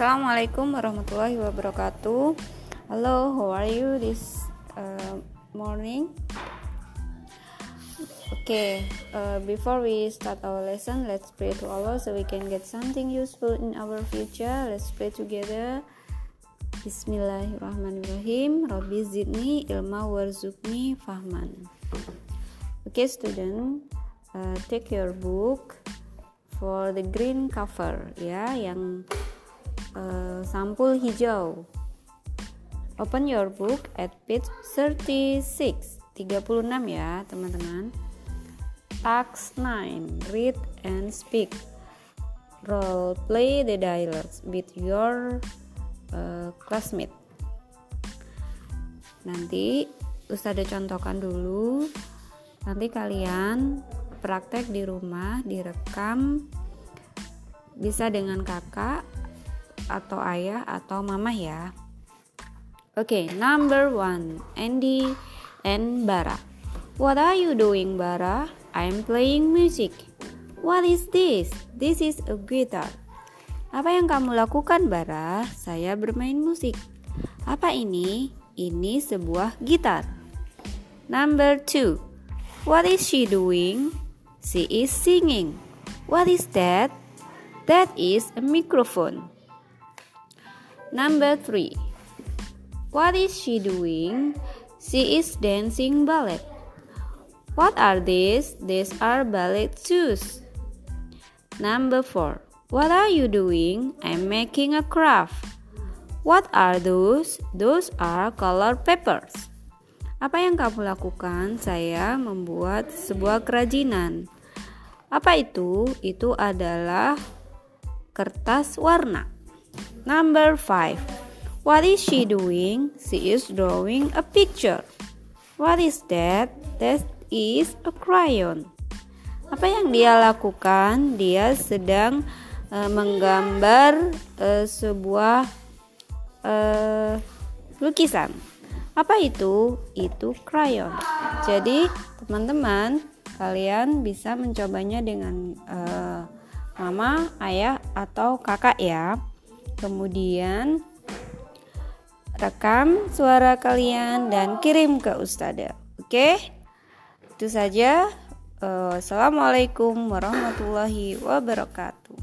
Assalamualaikum warahmatullahi wabarakatuh. Hello, how are you this uh, morning? Okay, uh, before we start our lesson, let's pray to Allah so we can get something useful in our future. Let's pray together. Bismillahirrahmanirrahim. Rabbi zidni ilma warzukni fahman. Okay, student, uh, take your book for the green cover ya, yang uh, sampul hijau. Open your book at page 36. 36 ya, teman-teman. Task 9. Read and speak. Role play the dialogues with your uh, classmate. Nanti Ustazah contohkan dulu. Nanti kalian praktek di rumah, direkam bisa dengan kakak atau ayah atau mama ya. Oke, okay, number one, Andy and Bara. What are you doing, Bara? I'm playing music. What is this? This is a guitar. Apa yang kamu lakukan, Bara? Saya bermain musik. Apa ini? Ini sebuah gitar. Number two, what is she doing? She is singing. What is that? That is a microphone. Number three. What is she doing? She is dancing ballet. What are these? These are ballet shoes. Number four. What are you doing? I'm making a craft. What are those? Those are color papers. Apa yang kamu lakukan? Saya membuat sebuah kerajinan. Apa itu? Itu adalah kertas warna. Number 5. What is she doing? She is drawing a picture. What is that? That is a crayon. Apa yang dia lakukan? Dia sedang uh, menggambar uh, sebuah uh, lukisan. Apa itu? Itu crayon. Jadi, teman-teman, kalian bisa mencobanya dengan uh, mama, ayah, atau kakak ya. Kemudian rekam suara kalian dan kirim ke Ustazah. Oke? Itu saja. Wassalamualaikum warahmatullahi wabarakatuh.